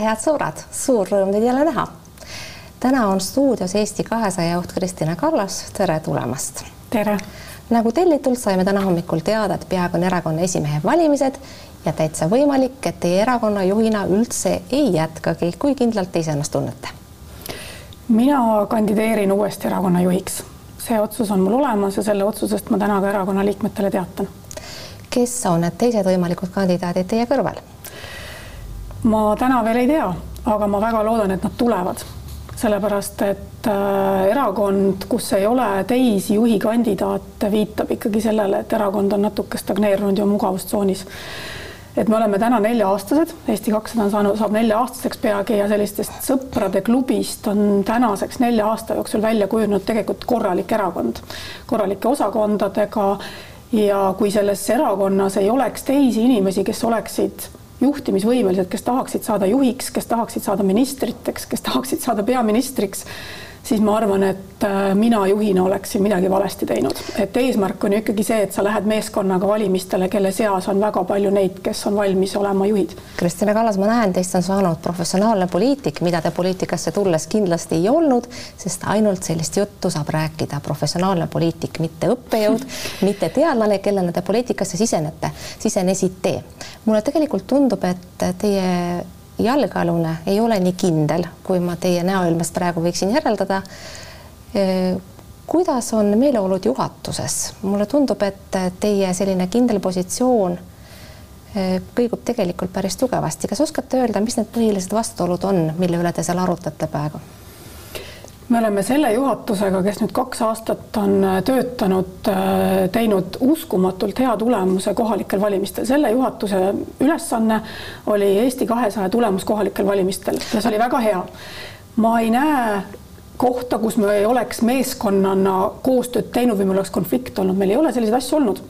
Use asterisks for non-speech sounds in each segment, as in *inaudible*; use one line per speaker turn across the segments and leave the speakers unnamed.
head sõbrad, suur rõõm teid jälle näha. täna on stuudios Eesti kahesaja juht Kristina Kallas, tere tulemast.
tere.
nagu tellitult saime täna hommikul teada, et peaaegu on erakonna esimehe valimised ja täitsa võimalik, et teie erakonna juhina üldse ei jätkagi. kui kindlalt te ise ennast tunnete?
mina kandideerin uuesti erakonna juhiks. see otsus on mul olemas ja selle otsusest ma täna ka erakonna liikmetele teatan.
kes on need teised võimalikud kandidaadid teie kõrval?
Ma täna veel ei tea, aga ma väga loodan, et nad tulevad, sellepärast et äh, erakond, kus ei ole teisi juhikandidaate, viitab ikkagi sellele, et erakond on natuke stagneerunud ja mugavustsoonis. Et me oleme täna nelja-aastased, Eesti kakssada on saanud, saab nelja-aastaseks peagi ja sellistest sõprade klubist on tänaseks nelja aasta jooksul välja kujunenud tegelikult korralik erakond, korralike osakondadega. Ja kui selles erakonnas ei oleks teisi inimesi, kes oleksid juhtimisvõimelised, kes tahaksid saada juhiks, kes tahaksid saada ministriteks, kes tahaksid saada peaministriks, siis ma arvan, et äh, mina juhina oleksin midagi valesti teinud. et eesmärk on ju ikkagi see, et sa lähed meeskonnaga valimistele, kelle seas on väga palju neid, kes on valmis olema juhid.
Kristina Kallas, ma näen, teist on saanud professionaalne poliitik, mida te poliitikasse tulles kindlasti ei olnud, sest ainult sellist juttu saab rääkida professionaalne poliitik, mitte õppejõud, *laughs* mitte teadlane, kellena te poliitikasse sisenete, sisenesite. mulle tegelikult tundub, et teie jalgealune ei ole nii kindel, kui ma teie näoilmest praegu võiksin järeldada. kuidas on meeleolud juhatuses? mulle tundub, et teie selline kindel positsioon kõigub tegelikult päris tugevasti. kas oskate öelda, mis need põhilised vastuolud on, mille üle te seal arutate praegu?
Me oleme selle juhatusega, kes nüüd kaks aastat on äh, töötanud, äh, teinud uskumatult hea tulemuse kohalikel valimistel. selle juhatuse ülesanne oli Eesti kahesaja tulemus kohalikel valimistel ja see oli väga hea. ma ei näe kohta, kus me ei oleks meeskonnana koostööd teinud või meil oleks konflikt olnud, meil ei ole selliseid asju olnud.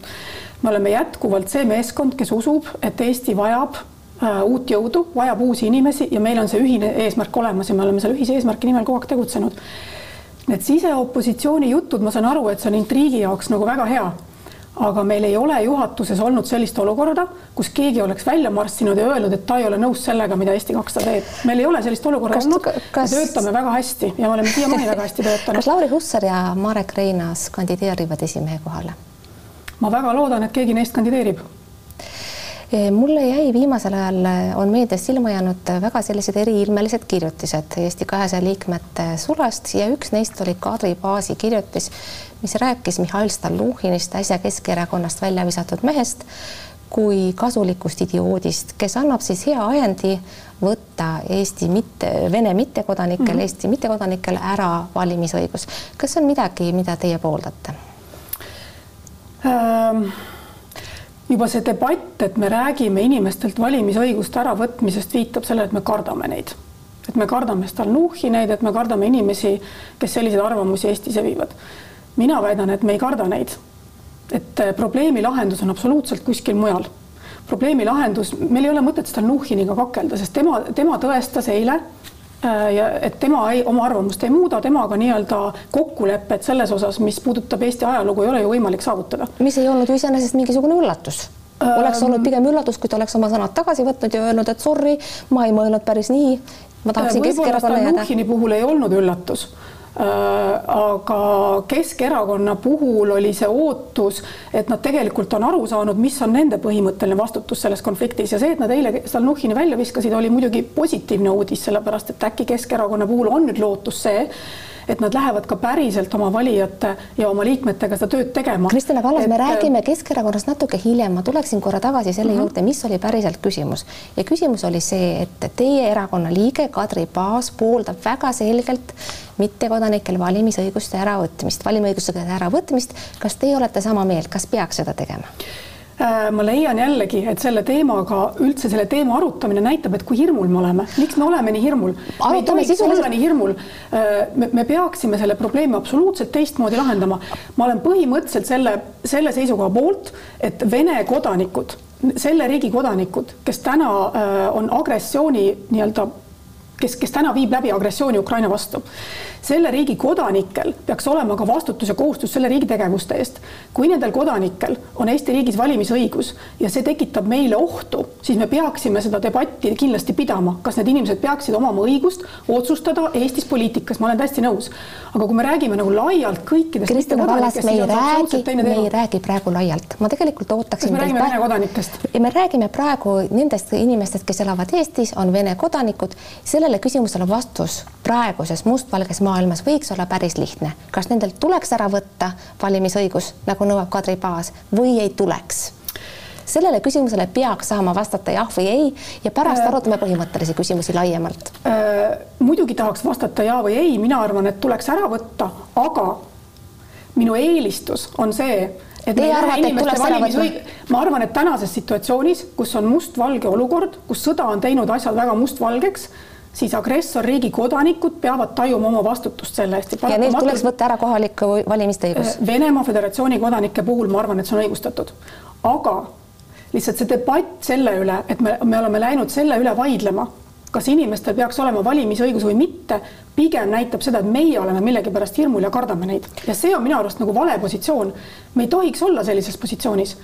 me oleme jätkuvalt see meeskond, kes usub, et Eesti vajab uut jõudu, vajab uusi inimesi ja meil on see ühine eesmärk olemas ja me oleme selle ühise eesmärgi nimel kogu aeg tegutsenud. Need siseopositsiooni jutud, ma saan aru, et see on intriigi jaoks nagu väga hea, aga meil ei ole juhatuses olnud sellist olukorda, kus keegi oleks välja marssinud ja öelnud, et ta ei ole nõus sellega, mida Eesti kakssada teeb. meil ei ole sellist olukorda kas, olnud kas... me töötame väga hästi ja me oleme siiamaani väga hästi töötanud.
kas Lauri Hussar ja Marek Reinaas kandideerivad esimehe kohale?
ma väga loodan, et keegi neist kandideerib
mulle jäi viimasel ajal, on meedias silma jäänud väga sellised eriilmelised kirjutised Eesti kahesaja liikmete sulest ja üks neist oli Kadri Paasi kirjutis, mis rääkis Mihhail Stalnuhhinist, äsja Keskerakonnast välja visatud mehest kui kasulikust idioodist, kes annab siis hea ajendi võtta Eesti mitte, Vene mittekodanikel mm, -hmm. Eesti mittekodanikel ära valimisõigus. kas see on midagi, mida teie pooldate
ähm.? Juba see debatt, et me räägime inimestelt valimisõiguste äravõtmisest, viitab sellele, et me kardame neid. et me kardame Stalnuhhineid, et me kardame inimesi, kes selliseid arvamusi Eestis evivad. mina väidan, et me ei karda neid. et eh, probleemi lahendus on absoluutselt kuskil mujal. probleemi lahendus, meil ei ole mõtet Stalnuhhiniga kakelda, sest tema, tema tõestas eile ja et tema ei, oma arvamust ei muuda, temaga nii-öelda kokkulepet selles osas, mis puudutab Eesti ajalugu, ei ole ju võimalik saavutada.
mis ei olnud ju iseenesest mingisugune üllatus oleks olnud pigem üllatus, kui ta oleks oma sõnad tagasi võtnud ja öelnud, et sorry, ma ei mõelnud päris nii. ma tahaksin Keskerakonna
jääda. puhul ei olnud üllatus Äh, aga Keskerakonna puhul oli see ootus, et nad tegelikult on aru saanud, mis on nende põhimõtteline vastutus selles konfliktis. Ja see, et nad eile Stalnuhhini välja viskasid, oli muidugi positiivne uudis, sellepärast et äkki Keskerakonna puhul on nüüd lootus see, et nad lähevad ka päriselt oma valijate ja oma liikmetega seda tööd tegema.
Kristina Kallas, me räägime Keskerakonnast natuke hiljem, ma tuleksin korra tagasi selle mm -hmm. juurde, mis oli päriselt küsimus ja küsimus oli see, et teie erakonna liige Kadri Paas pooldab väga selgelt mittekodanikel valimisõiguste äravõtmist, valimisõiguste äravõtmist. kas teie olete sama meelt, kas peaks seda tegema?
Äh, ma leian jällegi, et selle teemaga, üldse selle teema arutamine näitab, et kui hirmul me oleme, miks me oleme nii hirmul. me ei tohiks sisuliselt... nii hirmul. Äh, me, me peaksime selle probleemi absoluutselt teistmoodi lahendama. ma olen põhimõtteliselt selle, selle seisukoha poolt, et Vene kodanikud, selle riigi kodanikud, kes täna äh, on agressiooni nii-öelda kes, kes täna viib läbi agressiooni Ukraina vastu. Selle riigi kodanikel peaks olema ka vastutus ja kohustus selle riigi tegevuste eest. kui nendel kodanikel on Eesti riigis valimisõigus ja see tekitab meile ohtu, siis me peaksime seda debatti kindlasti pidama, kas need inimesed peaksid omama õigust otsustada Eestis poliitikas, ma olen täiesti nõus. aga kui me räägime nagu laialt kõikidest
Kristina Kallas, me ei räägi, me ei räägi praegu laialt, ma tegelikult ootaksin.
kas me räägime Vene kodanikest?
me räägime praegu nendest inimestest, kes elavad Eestis, on Vene kodanikud, sellele küsimusele vastus praeguses mustvalges maailmas võiks olla päris lihtne. kas nendelt tuleks ära võtta valimisõigus, nagu nõuab Kadri Paas, või ei tuleks? sellele küsimusele peaks saama vastata jah või ei ja pärast arutame põhimõttelisi küsimusi laiemalt
äh,. muidugi tahaks vastata ja või ei, mina arvan, et tuleks ära võtta, aga minu eelistus on see, et
Teie arvate, et tuleks ära võtta?
ma arvan, et tänases situatsioonis, kus on mustvalge olukord, kus sõda on teinud asjad väga mustvalgeks, siis agressorriigi kodanikud peavad tajuma oma vastutust selle eest.
ja neilt tuleks võtta ära kohaliku valimiste õigus?
Venemaa Föderatsiooni kodanike puhul ma arvan, et see on õigustatud, aga lihtsalt see debatt selle üle, et me, me oleme läinud selle üle vaidlema, kas inimestel peaks olema valimisõigus või mitte, pigem näitab seda, et meie oleme millegipärast hirmul ja kardame neid ja see on minu arust nagu vale positsioon. me ei tohiks olla sellises positsioonis.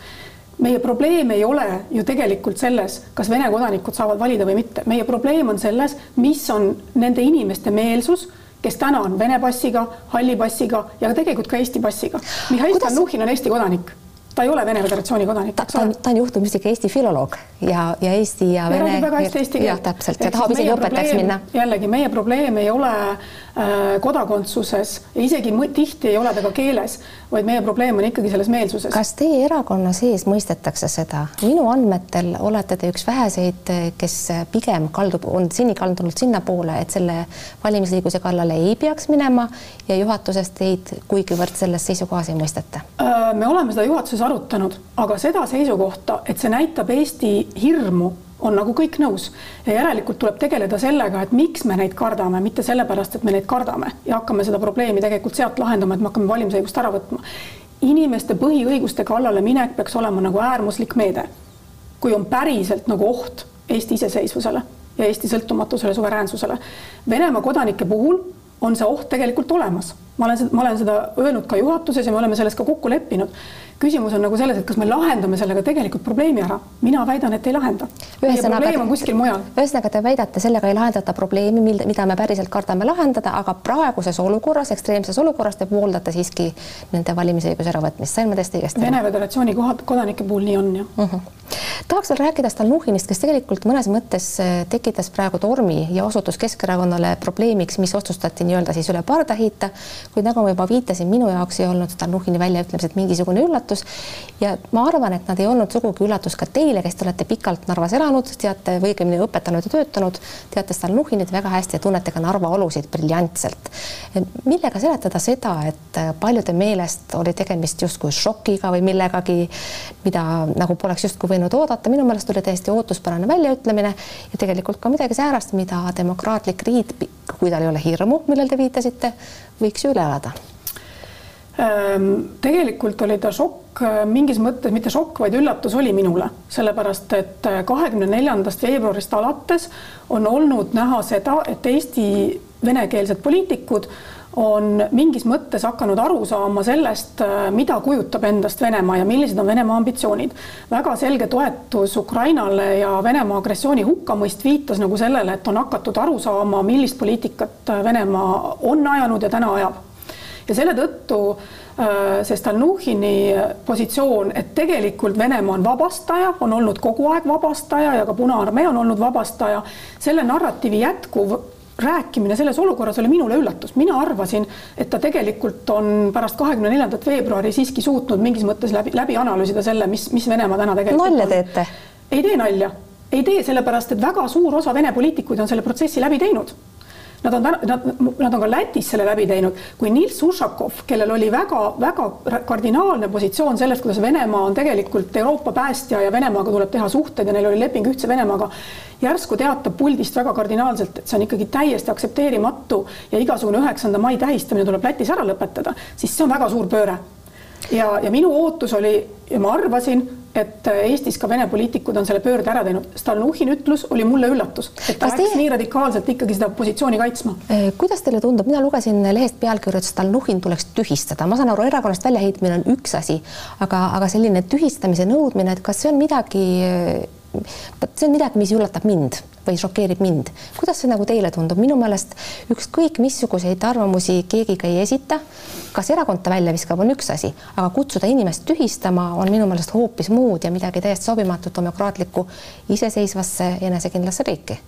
Meie probleem ei ole ju tegelikult selles, kas Vene kodanikud saavad valida või mitte, meie probleem on selles, mis on nende inimeste meelsus kes täna on Vene passiga, halli passiga ja tegelikult ka Eesti passiga. Mihhail Kuidas... Stalnuhhin on Eesti kodanik ta ei ole Vene Föderatsiooni kodanik.
ta, ta on, ta on juhtumisi ka Eesti filoloog ja, ja Eesti ja, ja Vene.
väga hästi eesti keelt.
jah, täpselt ja tahab isegi õpetajaks minna.
jällegi meie probleem ei ole äh, kodakondsuses ja isegi tihti ei ole ta ka keeles, vaid meie probleem on ikkagi selles meelsuses.
kas teie erakonna sees mõistetakse seda? minu andmetel olete te üks väheseid, kes pigem kaldub, on seni kaldunud sinnapoole, et selle valimisõiguse kallale ei peaks minema ja juhatuses teid kuigivõrd selles seisukohas ei mõisteta
äh,? me oleme seda juhatuses arutanud, aga seda seisukohta, et see näitab Eesti hirmu, on nagu kõik nõus ja järelikult tuleb tegeleda sellega, et miks me neid kardame, mitte sellepärast, et me neid kardame ja hakkame seda probleemi tegelikult sealt lahendama, et me hakkame valimisõigust ära võtma. inimeste põhiõiguste kallale minek peaks olema nagu äärmuslik meede. kui on päriselt nagu oht Eesti iseseisvusele ja Eesti sõltumatusele, suveräänsusele. Venemaa kodanike puhul on see oht tegelikult olemas. Ma olen, ma olen seda öelnud ka juhatuses ja me oleme selles ka kokku leppinud küsimus on nagu selles, et kas me lahendame sellega tegelikult probleemi ära. mina väidan, et ei lahenda. probleem on kuskil mujal.
ühesõnaga, te väidate, sellega ei lahendata probleemi, mida me päriselt kardame lahendada, aga praeguses olukorras, ekstreemses olukorras te pooldate siiski nende valimisõiguse äravõtmist, sain ma täiesti õigesti?
Vene Föderatsiooni kohad, kodanike puhul nii on, jah uh. -huh
tahaks veel rääkida Stalnuhhinist, kes tegelikult mõnes mõttes äh, tekitas praegu tormi ja osutus Keskerakonnale probleemiks, mis otsustati nii-öelda siis üle parda heita. Kuid nagu ma juba viitasin, minu jaoks ei olnud Stalnuhhini väljaütlemised mingisugune üllatus. Ja ma arvan, et nad ei olnud sugugi üllatus ka teile, kes te olete pikalt Narvas elanud, teate või õigemini õpetanud ja töötanud, teate Stalnuhhinit väga hästi ja tunnete ka Narva olusid briljantselt. millega seletada seda, et paljude meelest oli tegemist justkui šokiga või millegagi, mida nagu poleks justkui võinud oodata, minu meelest oli täiesti ootuspärane väljaütlemine ja tegelikult ka midagi säärast, mida demokraatlik riik, kui tal ei ole hirmu, millele te viitasite, võiks ju üle elada
Ehm, tegelikult oli ta šokk, äh, mingis mõttes mitte šokk, vaid üllatus oli minule, sellepärast et äh, kahekümne neljandast veebruarist alates on olnud näha seda, et Eesti venekeelsed poliitikud on mingis mõttes hakanud aru saama sellest, äh, mida kujutab endast Venemaa ja millised on Venemaa ambitsioonid. väga selge toetus Ukrainale ja Venemaa agressiooni hukkamõist viitas nagu sellele, et on hakatud aru saama, millist poliitikat Venemaa on ajanud ja täna ajab ja selle tõttu äh, see Stalnuhhini positsioon, et tegelikult Venemaa on vabastaja, on olnud kogu aeg vabastaja ja ka Punaarmee on olnud vabastaja, selle narratiivi jätkuv rääkimine selles olukorras oli minule üllatus, mina arvasin, et ta tegelikult on pärast kahekümne neljandat veebruari siiski suutnud mingis mõttes läbi, läbi analüüsida selle, mis, mis Venemaa täna tegelikult
nalja teete?
ei tee nalja, ei tee, sellepärast et väga suur osa Vene poliitikuid on selle protsessi läbi teinud Nad on, nad, nad on ka Lätis selle läbi teinud, kui Nils Ušakov, kellel oli väga-väga kardinaalne positsioon sellest, kuidas Venemaa on tegelikult Euroopa päästja ja Venemaaga tuleb teha suhted ja neil oli leping Ühtse Venemaaga, järsku teatab puldist väga kardinaalselt, et see on ikkagi täiesti aktsepteerimatu ja igasugune üheksanda mai tähistamine tuleb Lätis ära lõpetada, siis see on väga suur pööre. Ja, ja minu ootus oli ja ma arvasin, et Eestis ka Vene poliitikud on selle pöörde ära teinud. Stalnuhhini ütlus oli mulle üllatus, et ta Kas läks teie... nii radikaalselt ikkagi seda positsiooni kaitsma.
Eh, kuidas teile tundub, mina lugesin lehest pealkirja, et Stalnuhhin tuleks tühistada, ma saan aru, erakonnast väljaheitmine on üks asi, aga, aga selline tühistamise nõudmine, et kas see on midagi see on midagi, mis üllatab mind või šokeerib mind. kuidas see nagu teile tundub? minu meelest ükskõik missuguseid arvamusi keegi ka ei esita, kas erakond ta välja viskab, on üks asi, aga kutsuda inimest tühistama on minu meelest hoopis muud ja midagi täiesti sobimatut demokraatlikku iseseisvasse enesekindlasse riiki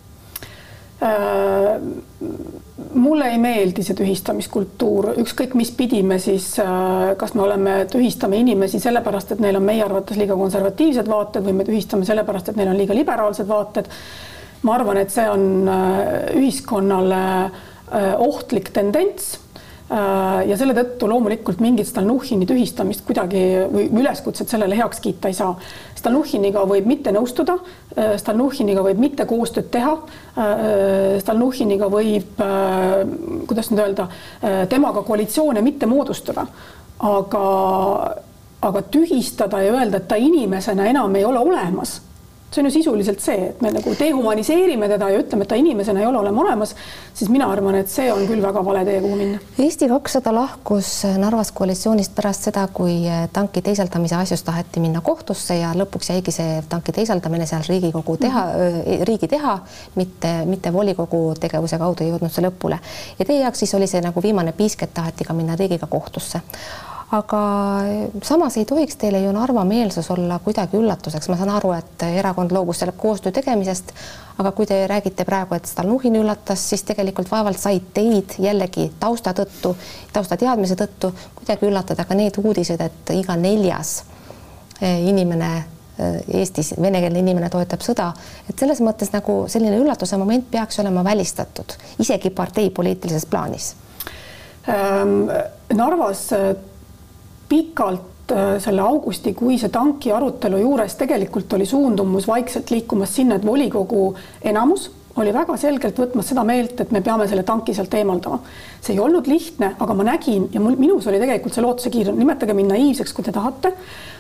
mulle ei meeldi see tühistamiskultuur, ükskõik mis pidi me siis, äh, kas me oleme, tühistame inimesi sellepärast, et neil on meie arvates liiga konservatiivsed vaated või me tühistame sellepärast, et neil on liiga liberaalsed vaated. ma arvan, et see on äh, ühiskonnale ohtlik tendents Äh, ja selle tõttu loomulikult mingit Stalnuhhini tühistamist kuidagi või üleskutset sellele heaks kiita ei saa. Stalnuhhiniga võib mitte nõustuda, äh, Stalnuhhiniga võib mitte koostööd teha, äh, Stalnuhhiniga võib, kuidas nüüd öelda, temaga koalitsioone mitte moodustada, aga, aga tühistada ja öelda, et ta inimesena enam ei ole olemas see on ju sisuliselt see, et me nagu dehumaniseerime teda ja ütleme, et ta inimesena ei ole olema olemas, siis mina arvan, et see on küll väga vale tee, kuhu minna.
Eesti kakssada lahkus Narvas koalitsioonist pärast seda, kui tanki teisaldamise asjus taheti minna kohtusse ja lõpuks jäigi see tanki teisaldamine seal Riigikogu teha mm, -hmm. riigi teha, mitte, mitte volikogu tegevuse kaudu ei jõudnud see lõpule. ja teie jaoks siis oli see nagu viimane piisk, et taheti ka minna riigiga kohtusse aga samas ei tohiks teile ju Narva meelsus olla kuidagi üllatuseks, ma saan aru, et erakond loobus selle koostöö tegemisest, aga kui te räägite praegu, et Stalnuhhin üllatas, siis tegelikult vaevalt said teid jällegi tausta tõttu, taustateadmise tõttu kuidagi üllatada ka need uudised, et iga neljas eh, inimene eh, Eestis, venekeelne inimene toetab sõda, et selles mõttes nagu selline üllatuse moment peaks olema välistatud, isegi parteipoliitilises plaanis
ähm,. Narvas pikalt äh, selle augustikuise tanki arutelu juures tegelikult oli suundumus vaikselt liikumas sinna, et volikogu enamus oli väga selgelt võtmas seda meelt, et me peame selle tanki sealt eemaldama. See ei olnud lihtne, aga ma nägin ja mul, minus oli tegelikult see lootuse kiir, nimetage mind naiivseks, kui te tahate,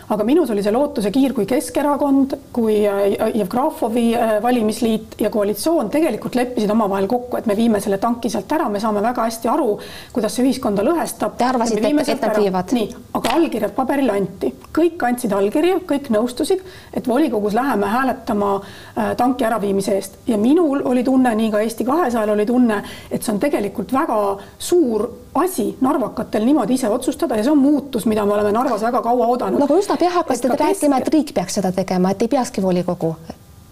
aga minus oli see lootuse kiir, kui Keskerakond, kui äh, Jevgrafovi äh, valimisliit ja koalitsioon tegelikult leppisid omavahel kokku, et me viime selle tanki sealt ära, me saame väga hästi aru, kuidas see ühiskonda lõhestab.
Te arvasite, et, et nad viivad?
nii, aga allkirjad paberile anti, kõik andsid allkirja, kõik nõustusid, et volikogus läheme hääletama äh, tanki äraviimise eest ja minul oli tunne, nii ka Eesti kahesajal oli tunne, et see on tegelikult väga suur asi narvakatel niimoodi ise otsustada ja see on muutus, mida me oleme Narvas väga kaua oodanud.
nagu üsna pea hakkasite te rääkima, et riik peaks seda tegema, et ei peakski volikogu.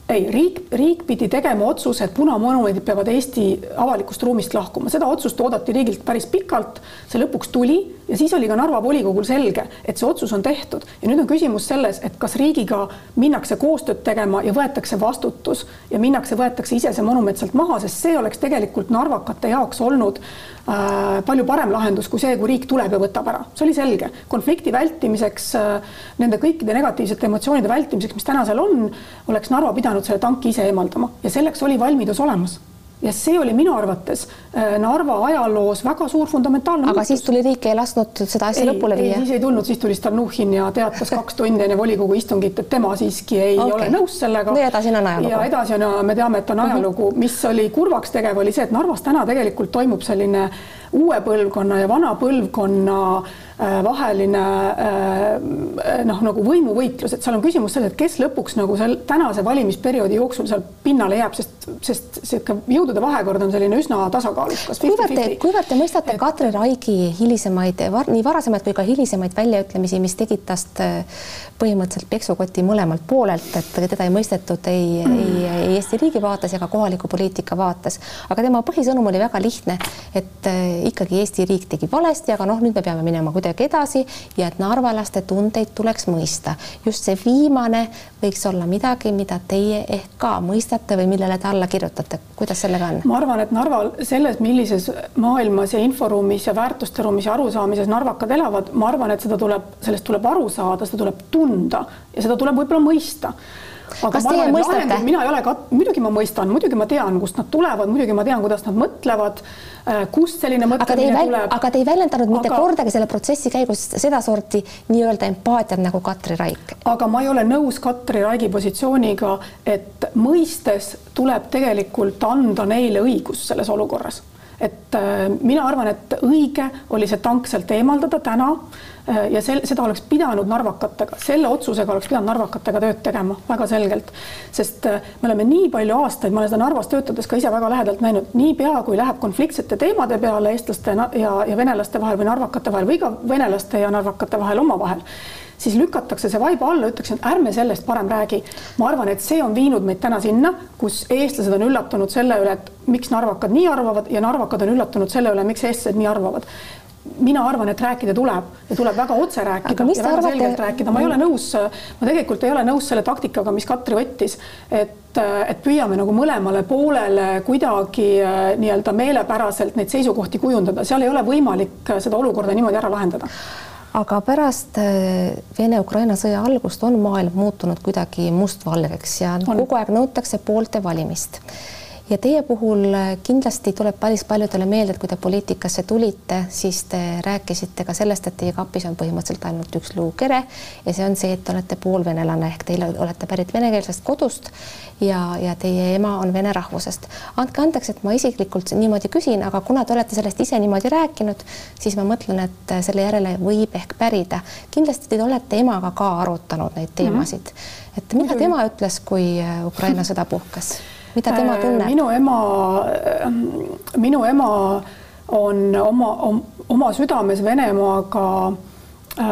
Ei, riik, riik pidi tegema otsuse, et punamonumendid peavad Eesti avalikust ruumist lahkuma, seda otsust oodati riigilt päris pikalt, see lõpuks tuli ja siis oli ka Narva volikogul selge, et see otsus on tehtud. Ja nüüd on küsimus selles, et kas riigiga minnakse koostööd tegema ja võetakse vastutus ja minnakse, võetakse ise see monument sealt maha, sest see oleks tegelikult narvakate jaoks olnud äh, palju parem lahendus kui see, kui riik tuleb ja võtab ära, see oli selge. konflikti vältimiseks äh,, nende kõikide negatiivsete emotsioonide vältimiseks, mis täna seal on, oleks Narva pidanud selle tanki ise eemaldama. Ja selleks oli valmidus olemas ja see oli minu arvates äh, Narva ajaloos väga suur fundamentaalne
aga muutus. siis tuli riik ei lasknud seda asja ei, lõpule viia?
siis ei tulnud, siis tuli Stalnuhhin ja teatas kaks tundi enne volikogu istungit, et tema siiski ei okay. ole nõus sellega.
no ja edasi on ajalugu.
ja edasi on, me teame, et on mhm. ajalugu, mis oli kurvaks tegev, oli see, et Narvas täna tegelikult toimub selline uue põlvkonna ja vana põlvkonna äh, vaheline äh, noh, nagu võimuvõitlus, et seal on küsimus selles, et kes lõpuks nagu seal tänase valimisperioodi jooksul seal pinnale jääb, sest, sest sihuke jõudude vahekord on selline üsna tasakaalukas.
kuivõrd te, kuivõrd te mõistate. Katri Raigi hilisemaid nii varasemaid kui ka hilisemaid väljaütlemisi, mis tegid tast äh, põhimõtteliselt peksukoti mõlemalt poolelt, et teda ei mõistetud ei mm., ei, ei Eesti riigi vaates ega kohaliku poliitika vaates, aga tema põhisõnum oli väga lihtne, et ikkagi Eesti riik tegi valesti, aga noh, nüüd me peame minema kuidagi edasi ja et narvalaste tundeid tuleks mõista. just see viimane võiks olla midagi, mida teie ehk ka mõistate või millele te alla kirjutate. kuidas sellega on?
ma arvan, et Narval selles, millises maailmas ja inforuumis ja väärtuste ruumis ja arusaamises narvakad elavad, ma arvan, et seda tuleb, sellest tuleb aru saada, seda tuleb tunda ja seda tuleb võib-olla mõista
kas teie mõistate?
mina ei ole ka, muidugi ma mõistan, muidugi ma tean, kust nad tulevad, muidugi ma tean, kuidas nad mõtlevad, äh, kust selline mõtlemine tuleb.
aga te ei väljendanud aga... mitte kordagi selle protsessi käigus sedasorti nii-öelda empaatiat nagu Katri Raik.
aga ma ei ole nõus Katri Raigi positsiooniga, et mõistes tuleb tegelikult anda neile õigus selles olukorras et äh, mina arvan, et õige oli see tank sealt eemaldada täna Äh, ja sel, seda oleks pidanud narvakatega, selle otsusega oleks pidanud narvakatega tööd tegema väga selgelt, sest äh, me oleme nii palju aastaid, ma olen seda Narvas töötades ka ise väga lähedalt näinud, niipea kui läheb konfliktsete teemade peale eestlaste ja, ja venelaste vahel või narvakate vahel või ka venelaste ja narvakate vahel omavahel, siis lükatakse see vaiba alla, ütleksin, et ärme sellest parem räägi. ma arvan, et see on viinud meid täna sinna, kus eestlased on üllatunud selle üle, et miks narvakad nii arvavad ja narvakad on üllatunud selle üle, miks eestlased nii arvavad. Mina arvan, et rääkida tuleb ja tuleb väga otse rääkida ja väga arvate... selgelt rääkida, ma ei ole nõus, ma tegelikult ei ole nõus selle taktikaga, mis Katri võttis, et, et püüame nagu mõlemale poolele kuidagi äh, nii-öelda meelepäraselt neid seisukohti kujundada, seal ei ole võimalik seda olukorda niimoodi ära lahendada
aga pärast äh, Vene-Ukraina sõja algust on maailm muutunud kuidagi mustvalgeks ja on. kogu aeg nõutakse poolte valimist ja teie puhul äh, kindlasti tuleb päris paljudele meelde, et kui te poliitikasse tulite, siis te rääkisite ka sellest, et teie kapis on põhimõtteliselt ainult üks luukere ja see on see, et te olete poolvenelane ehk teile olete pärit venekeelsest kodust ja, ja teie ema on vene rahvusest. andke andeks, et ma isiklikult niimoodi küsin, aga kuna te olete sellest ise niimoodi rääkinud, siis ma mõtlen, et selle järele võib ehk pärida. kindlasti te olete emaga ka arutanud neid teemasid mm, -hmm. et mida tema ütles, kui Ukraina sõda puhkes mida tema äh, tunneb?
minu ema, äh, minu ema on oma, oma südames Venemaaga äh,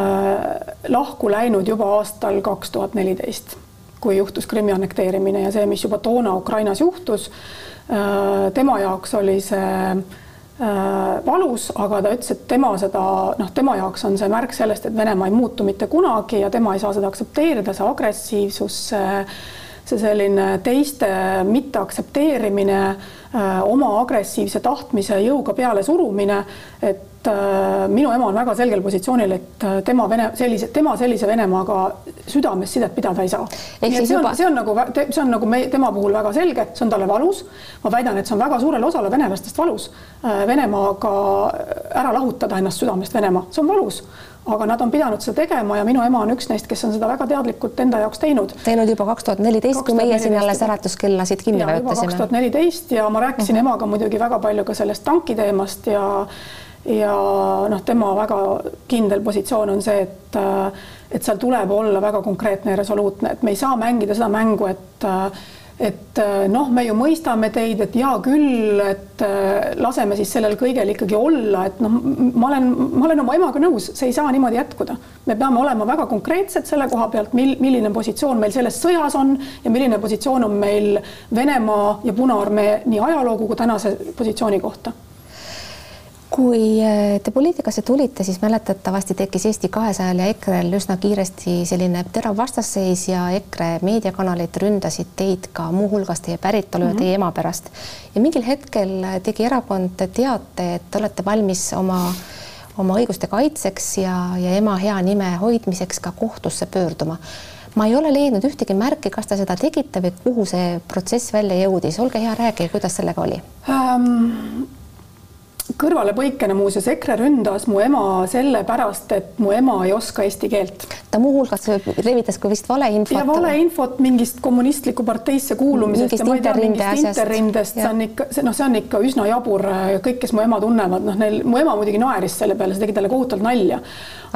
lahku läinud juba aastal kaks tuhat neliteist, kui juhtus Krimmi annekteerimine ja see, mis juba toona Ukrainas juhtus tema jaoks oli see valus, aga ta ütles, et tema seda, noh, tema jaoks on see märk sellest, et Venemaa ei muutu mitte kunagi ja tema ei saa seda aktsepteerida, see agressiivsus, see see selline teiste mitteaktsepteerimine, äh, oma agressiivse tahtmise jõuga pealesurumine, et äh, minu ema on väga selgel positsioonil, et äh, tema Vene, sellise, tema sellise Venemaaga südames sidet pidada ei saa. see on, see on nagu, see on nagu me, tema puhul väga selge, see on talle valus. ma väidan, et see on väga suurele osale venelastest valus. Venemaaga ära lahutada ennast südamest Venemaa, see on valus aga nad on pidanud seda tegema ja minu ema on üks neist, kes on seda väga teadlikult enda jaoks teinud.
teinud juba kaks tuhat neliteist, kui meie siin alles äratuskellasid kinni vajutasime.
kaks tuhat neliteist ja ma rääkisin mhm. -huh. emaga muidugi väga palju ka sellest tanki teemast ja ja noh, tema väga kindel positsioon on see, et et seal tuleb olla väga konkreetne ja resoluutne, et me ei saa mängida seda mängu, et et äh, noh, me ju mõistame teid, et hea küll, et äh, laseme siis sellel kõigel ikkagi olla, et noh, ma olen, ma olen oma emaga nõus, see ei saa niimoodi jätkuda. me peame olema väga konkreetsed selle koha pealt, mil, milline positsioon meil selles sõjas on ja milline positsioon on meil Venemaa ja Punaarmee nii ajaloo kui tänase positsiooni kohta
kui äh, te poliitikasse tulite, siis mäletatavasti tekkis Eesti kahesajal ja EKRE-l üsna kiiresti selline terav vastasseis ja EKRE meediakanalid ründasid teid ka muuhulgas teie päritolu mm -hmm. ja mhm. teie ema pärast. ja mingil hetkel tegi erakond teate, et te olete valmis oma oma õiguste kaitseks ja, ja ema hea nime hoidmiseks ka kohtusse pöörduma ma ei ole leidnud ühtegi märki, kas te seda tegite või kuhu see protsess välja jõudis, olge hea, rääkige, kuidas sellega oli um,?
Kõrvalepõikena muuseas EKRE ründas mu ema sellepärast, et mu ema ei oska eesti keelt.
ta muuhulgas levitas ka vist valeinfot.
ja valeinfot mingist kommunistlikku parteisse kuulumisest ja ma ei tea, mingist interrindest, see on ikka, see noh, see on ikka üsna jabur ja kõik, kes mu ema tunnevad, noh, neil, mu ema muidugi naeris selle peale, see tegi talle kohutavalt nalja.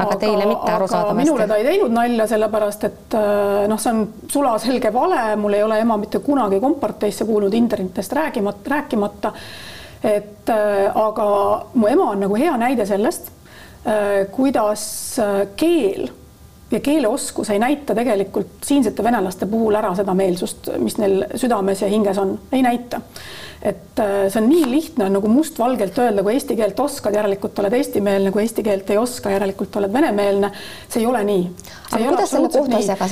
aga teile mitte arusaadavasti?
minule ta ei teinud nalja, sellepärast et äh, noh, see on sulaselge vale, mul ei ole ema mitte kunagi komparteisse kuulunud internetist räägimata, rääkimata et äh, aga mu ema on nagu hea näide sellest, äh, kuidas äh, keel ja keeleoskus ei näita tegelikult siinsete venelaste puhul ära seda meelsust, mis neil südames ja hinges on, ei näita. et see on nii lihtne nagu mustvalgelt öelda, kui eesti keelt oskad, järelikult oled eestimeelne, kui eesti keelt ei oska, järelikult oled venemeelne. see ei ole nii.
aga kuidas selle kohtuasjaga?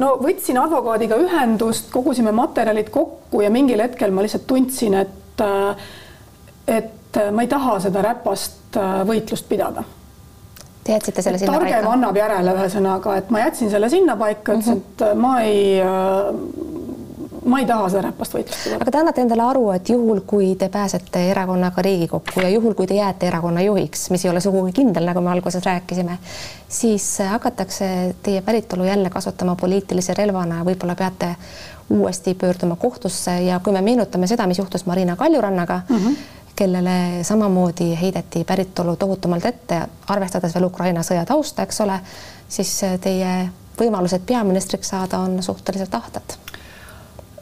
no võtsin advokaadiga ühendust, kogusime materjalid kokku ja mingil hetkel ma lihtsalt tundsin, et et, et ma ei taha seda räpast äh, võitlust pidada.
Te jätsite selle sinna
targem
paika?
annab järele, ühesõnaga, et ma jätsin selle sinna paika, ütlesin mm, -hmm. et ma ei ma ei taha seda räpast võitlust pidada.
aga te annate endale aru, et juhul, kui te pääsete erakonnaga Riigikokku ja juhul, kui te jääte erakonna juhiks, mis ei ole sugugi kindel, nagu me alguses rääkisime, siis hakatakse teie päritolu jälle kasutama poliitilise relvana ja võib-olla peate uuesti pöörduma kohtusse ja kui me meenutame seda, mis juhtus Marina Kaljurannaga mm, -hmm kellele samamoodi heideti päritolu tohutumalt ette, arvestades veel Ukraina sõja tausta, eks ole, siis teie võimalused peaministriks saada on suhteliselt ahtad.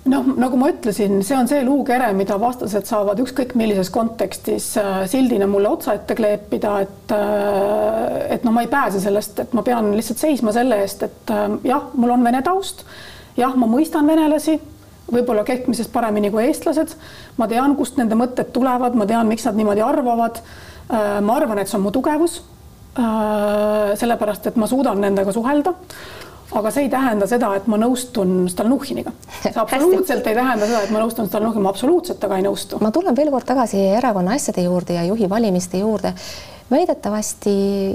Noh, nagu ma ütlesin, see on see luukere, mida vastased saavad ükskõik millises kontekstis äh, sildina mulle otsa ette kleepida, et äh, et no ma ei pääse sellest, et ma pean lihtsalt seisma selle eest, et äh, jah, mul on vene taust, jah, ma mõistan venelasi, võib-olla keskmisest paremini kui eestlased, ma tean, kust nende mõtted tulevad, ma tean, miks nad niimoodi arvavad. ma arvan, et see on mu tugevus. sellepärast, et ma suudan nendega suhelda aga see ei tähenda seda, et ma nõustun Stalnuhhiniga. see absoluutselt ei tähenda seda, et ma nõustun Stalnuhhiniga, ma absoluutselt temaga ei nõustu.
ma tulen veel kord tagasi erakonna asjade juurde ja juhi valimiste juurde. Väidetavasti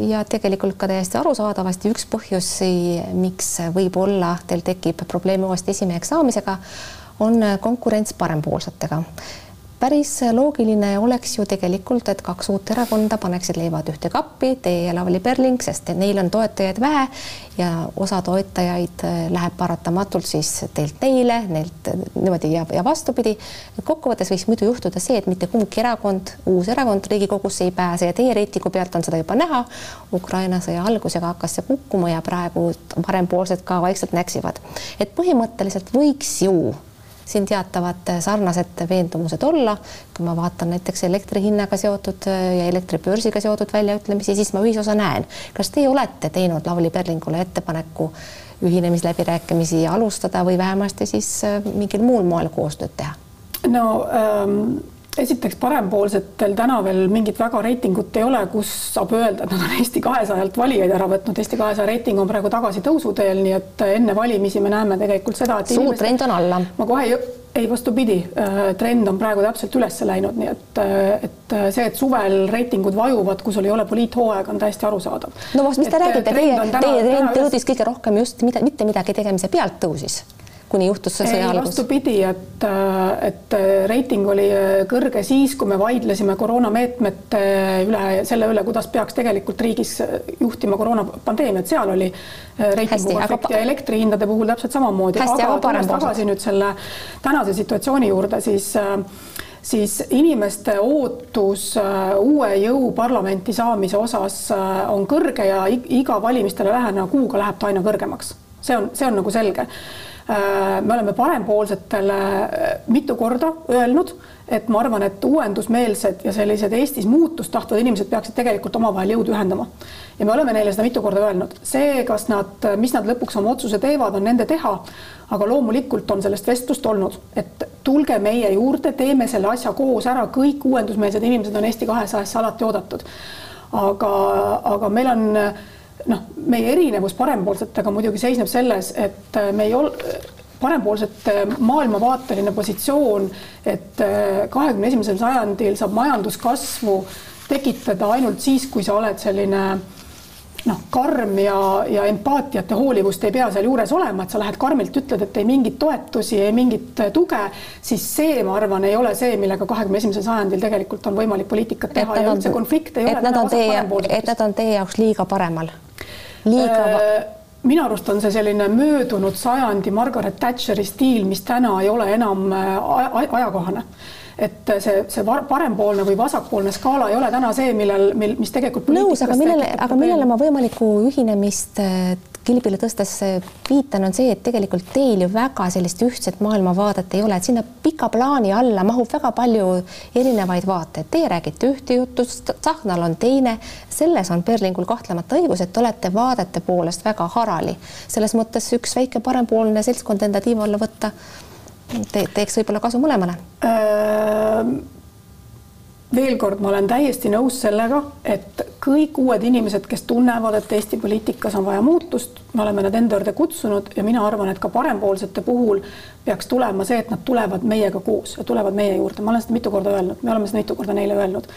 ja tegelikult ka täiesti arusaadavasti üks põhjusi, miks võib-olla teil tekib probleeme uuesti esimeheks saamisega, on konkurents parempoolsetega päris loogiline oleks ju tegelikult, et kaks uut erakonda paneksid leivad ühte kappi, teie ja Lavly Perling, sest neil on toetajaid vähe ja osa toetajaid äh, läheb paratamatult siis teilt neile, neilt niimoodi ja, ja vastupidi. kokkuvõttes võiks muidu juhtuda see, et mitte kumbki erakond, uus erakond Riigikogusse ei pääse ja teie reitingu pealt on seda juba näha. Ukraina sõja algusega hakkas see kukkuma ja praegu parempoolsed ka vaikselt näksivad, et põhimõtteliselt võiks ju siin teatavad sarnased veendumused olla. kui ma vaatan näiteks elektri hinnaga seotud ja elektribörsiga seotud väljaütlemisi, siis ma ühisosa näen. kas teie olete teinud Lavly Perlingule ettepaneku ühinemisläbirääkimisi alustada või vähemasti siis mingil muul moel koostööd teha?
no ähm esiteks parempoolsetel täna veel mingit väga reitingut ei ole, kus saab öelda, et nad on Eesti kahesajalt valijaid ära võtnud. Eesti kahesaja reiting on praegu tagasi tõusuteel, nii et enne valimisi me näeme tegelikult seda, et
suur inimesed... trend on alla.
ma kohe ei, ei vastupidi, äh, trend on praegu täpselt üles läinud, nii et, äh, et see, et suvel reitingud vajuvad, kus sul ei ole poliithooaega, on täiesti arusaadav.
no vot, mis te et, räägite, teie, teie trend tõusis kõige rohkem just mida, mitte midagi tegemise pealt tõusis kuni juhtus see sõja algus?
vastupidi, et, et reiting oli kõrge siis, kui me vaidlesime koroonameetmete üle, selle üle, kuidas peaks tegelikult riigis juhtima koroonapandeemiat, seal oli reitingu efekt aga... ja elektrihindade puhul täpselt samamoodi. aga tulles tagasi nüüd selle tänase situatsiooni juurde, siis siis inimeste ootus uue jõu parlamenti saamise osas on kõrge ja iga valimistele läheneva kuuga läheb ta aina kõrgemaks. see on, see on nagu selge Äh, me oleme parempoolsetele äh, mitu korda öelnud, et ma arvan, et uuendusmeelsed ja sellised Eestis muutust tahtvad inimesed peaksid tegelikult omavahel jõudu ühendama. ja me oleme neile seda mitu korda öelnud, see, kas nad, mis nad lõpuks oma otsuse teevad, on nende teha. aga loomulikult on sellest vestlust olnud, et tulge meie juurde, teeme selle asja koos ära, kõik uuendusmeelsed inimesed on Eesti kahesajasse alati oodatud. aga, aga meil on noh, meie erinevus parempoolsetega muidugi seisneb selles, et äh, me ei ole parempoolsete maailmavaateline positsioon, et äh, kahekümne esimesel sajandil saab majanduskasvu tekitada ainult siis, kui sa oled selline noh, karm ja, ja empaatiat ja hoolivust ei pea sealjuures olema, et sa lähed karmilt, ütled, et ei mingit toetusi, ei mingit tuge, siis see, ma arvan, ei ole see, millega kahekümne esimesel sajandil tegelikult on võimalik poliitikat teha ja üldse konflikte ei
et ole. et nad on teie, et nad on teie jaoks liiga paremal liiga
äh, minu arust on see selline möödunud sajandi Margaret Thatcheri stiil, mis täna ei ole enam äh, ajakohane et see, see parempoolne või vasakpoolne skaala ei ole täna see, millel, mil, mis tegelikult
nõus, aga millele, aga millele ma võimalikku ühinemist äh, kilbile tõstes viitan, on see, et tegelikult teil ju väga sellist ühtset maailmavaadet ei ole, et sinna pika plaani alla mahub väga palju erinevaid vaateid. Teie räägite ühte juttu, Tsahknal on teine, selles on Perlingul kahtlemata õigus, et te olete vaadete poolest väga harali. selles mõttes üks väike parempoolne seltskond enda tiiva alla võtta te, teeks võib-olla kasu mõlemale äh,?
veel kord, ma olen täiesti nõus sellega, et kõik uued inimesed, kes tunnevad, et Eesti poliitikas on vaja muutust, me oleme nad enda juurde kutsunud ja mina arvan, et ka parempoolsete puhul peaks tulema see, et nad tulevad meiega koos ja tulevad meie juurde, ma olen seda mitu korda öelnud, me oleme seda mitu korda neile öelnud.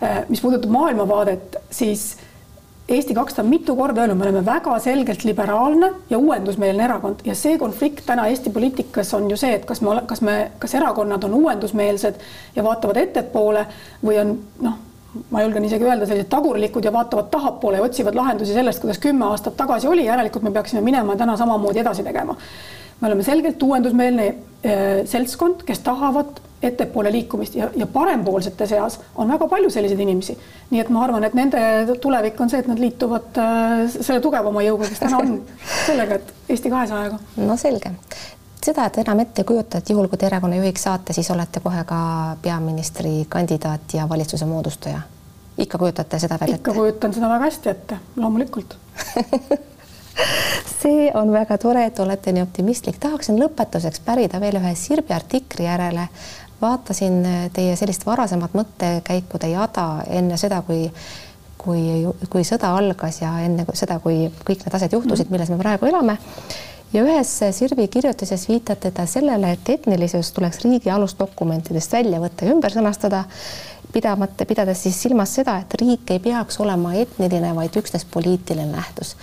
Äh, mis puudutab maailmavaadet, siis Eesti kakssada on mitu korda öelnud, me oleme väga selgelt liberaalne ja uuendusmeelne erakond ja see konflikt täna Eesti poliitikas on ju see, et kas me, kas me, kas erakonnad on uuendusmeelsed ja vaatavad ettepoole või on noh, ma julgen isegi öelda, sellised tagurlikud ja vaatavad tahapoole ja otsivad lahendusi sellest, kuidas kümme aastat tagasi oli, järelikult me peaksime minema täna samamoodi edasi tegema. me oleme selgelt uuendusmeelne äh, seltskond, kes tahavad ettepoole liikumist ja, ja parempoolsete seas on väga palju selliseid inimesi. nii et ma arvan, et nende tulevik on see, et nad liituvad äh, selle tugevama jõuga, kes täna on, sellega, et Eesti kahesajaga.
no selge. seda, et enam ette ei kujuta, et juhul, kui te erakonna juhiks saate, siis olete kohe ka peaministrikandidaat ja valitsuse moodustaja. ikka kujutate seda veel
ette? ikka kujutan seda väga hästi ette, loomulikult *laughs*
see on väga tore, et olete nii optimistlik. tahaksin lõpetuseks pärida veel ühe Sirbi artikli järele vaatasin äh, teie sellist varasemat mõttekäikude jada enne seda, kui kui, kui sõda algas ja enne seda, kui kõik need asjad juhtusid, mhm. milles me praegu elame. ja ühes Sirbi kirjutises viitate ta sellele, et etnilisus tuleks riigi alusdokumentidest välja võtta ja ümber sõnastada, pidamata, pidades siis silmas seda, et riik ei peaks olema etniline, vaid üksnes poliitiline nähtus.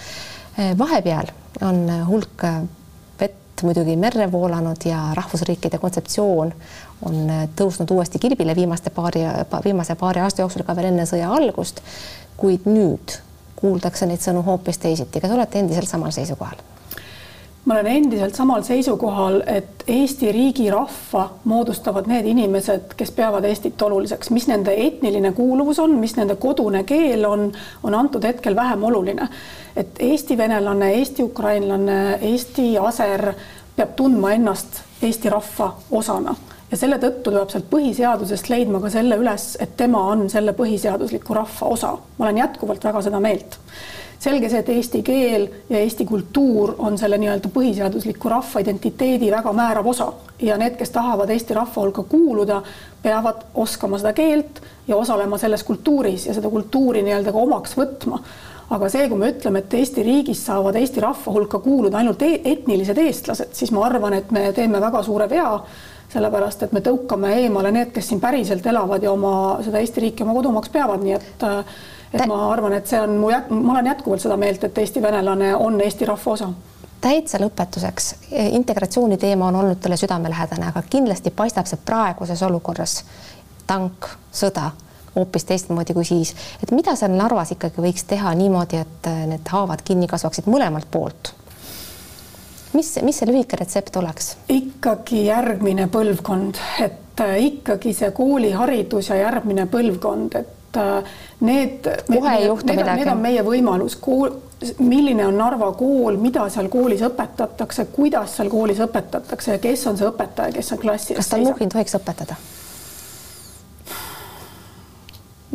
Äh, vahepeal on hulk vett muidugi merre voolanud ja rahvusriikide kontseptsioon on tõusnud uuesti kilbile viimaste paari, viimase paari aasta jooksul ka veel enne sõja algust. kuid nüüd kuuldakse neid sõnu hoopis teisiti. kas olete endiselt samal seisukohal?
ma olen endiselt samal seisukohal, et Eesti riigi rahva moodustavad need inimesed, kes peavad Eestit oluliseks, mis nende etniline kuuluvus on, mis nende kodune keel on, on antud hetkel vähem oluline. et Eesti venelane, Eesti ukrainlane, Eesti aser peab tundma ennast Eesti rahva osana ja selle tõttu tuleb sealt põhiseadusest leidma ka selle üles, et tema on selle põhiseadusliku rahva osa. ma olen jätkuvalt väga seda meelt. selge see, et eesti keel ja eesti kultuur on selle nii-öelda põhiseadusliku rahva identiteedi väga määrav osa ja need, kes tahavad Eesti rahva hulka kuuluda, peavad oskama seda keelt ja osalema selles kultuuris ja seda kultuuri nii-öelda ka omaks võtma aga see, kui me ütleme, et Eesti riigis saavad Eesti rahva hulka kuuluda ainult e etnilised eestlased, siis ma arvan, et me teeme väga suure vea sellepärast et me tõukame eemale need, kes siin päriselt elavad ja oma seda Eesti riiki oma kodumaaks peavad, nii et et ma arvan, et see on mu, ma olen jätkuvalt seda meelt, et Eesti venelane on Eesti rahva osa.
Täitsa lõpetuseks, integratsiooni teema on olnud talle südamelähedane, aga kindlasti paistab see praeguses olukorras, tank, sõda, hoopis teistmoodi kui siis, et mida seal Narvas ikkagi võiks teha niimoodi, et need haavad kinni kasvaksid mõlemalt poolt mis, mis see lühike retsept oleks?
ikkagi järgmine põlvkond, et äh, ikkagi see kooliharidus ja järgmine põlvkond, et äh, need,
kohe ei juhtu midagi.
Need on meie võimalus, kool, milline on Narva kool, mida seal koolis õpetatakse, kuidas seal koolis õpetatakse ja kes on see õpetaja, kes seal klassi
kas Stalnuhhin tohiks õpetada?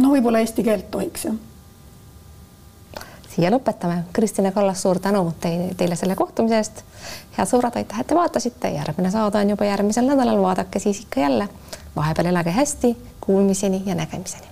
no võib-olla eesti keelt tohiks jah
siia lõpetame. Kristine Kallas, suur tänu teile, teile selle kohtumise eest. head sõbrad, aitäh, et te vaatasite. järgmine saade on juba järgmisel nädalal, vaadake siis ikka jälle. vahepeal elage hästi, kuulmiseni ja nägemiseni.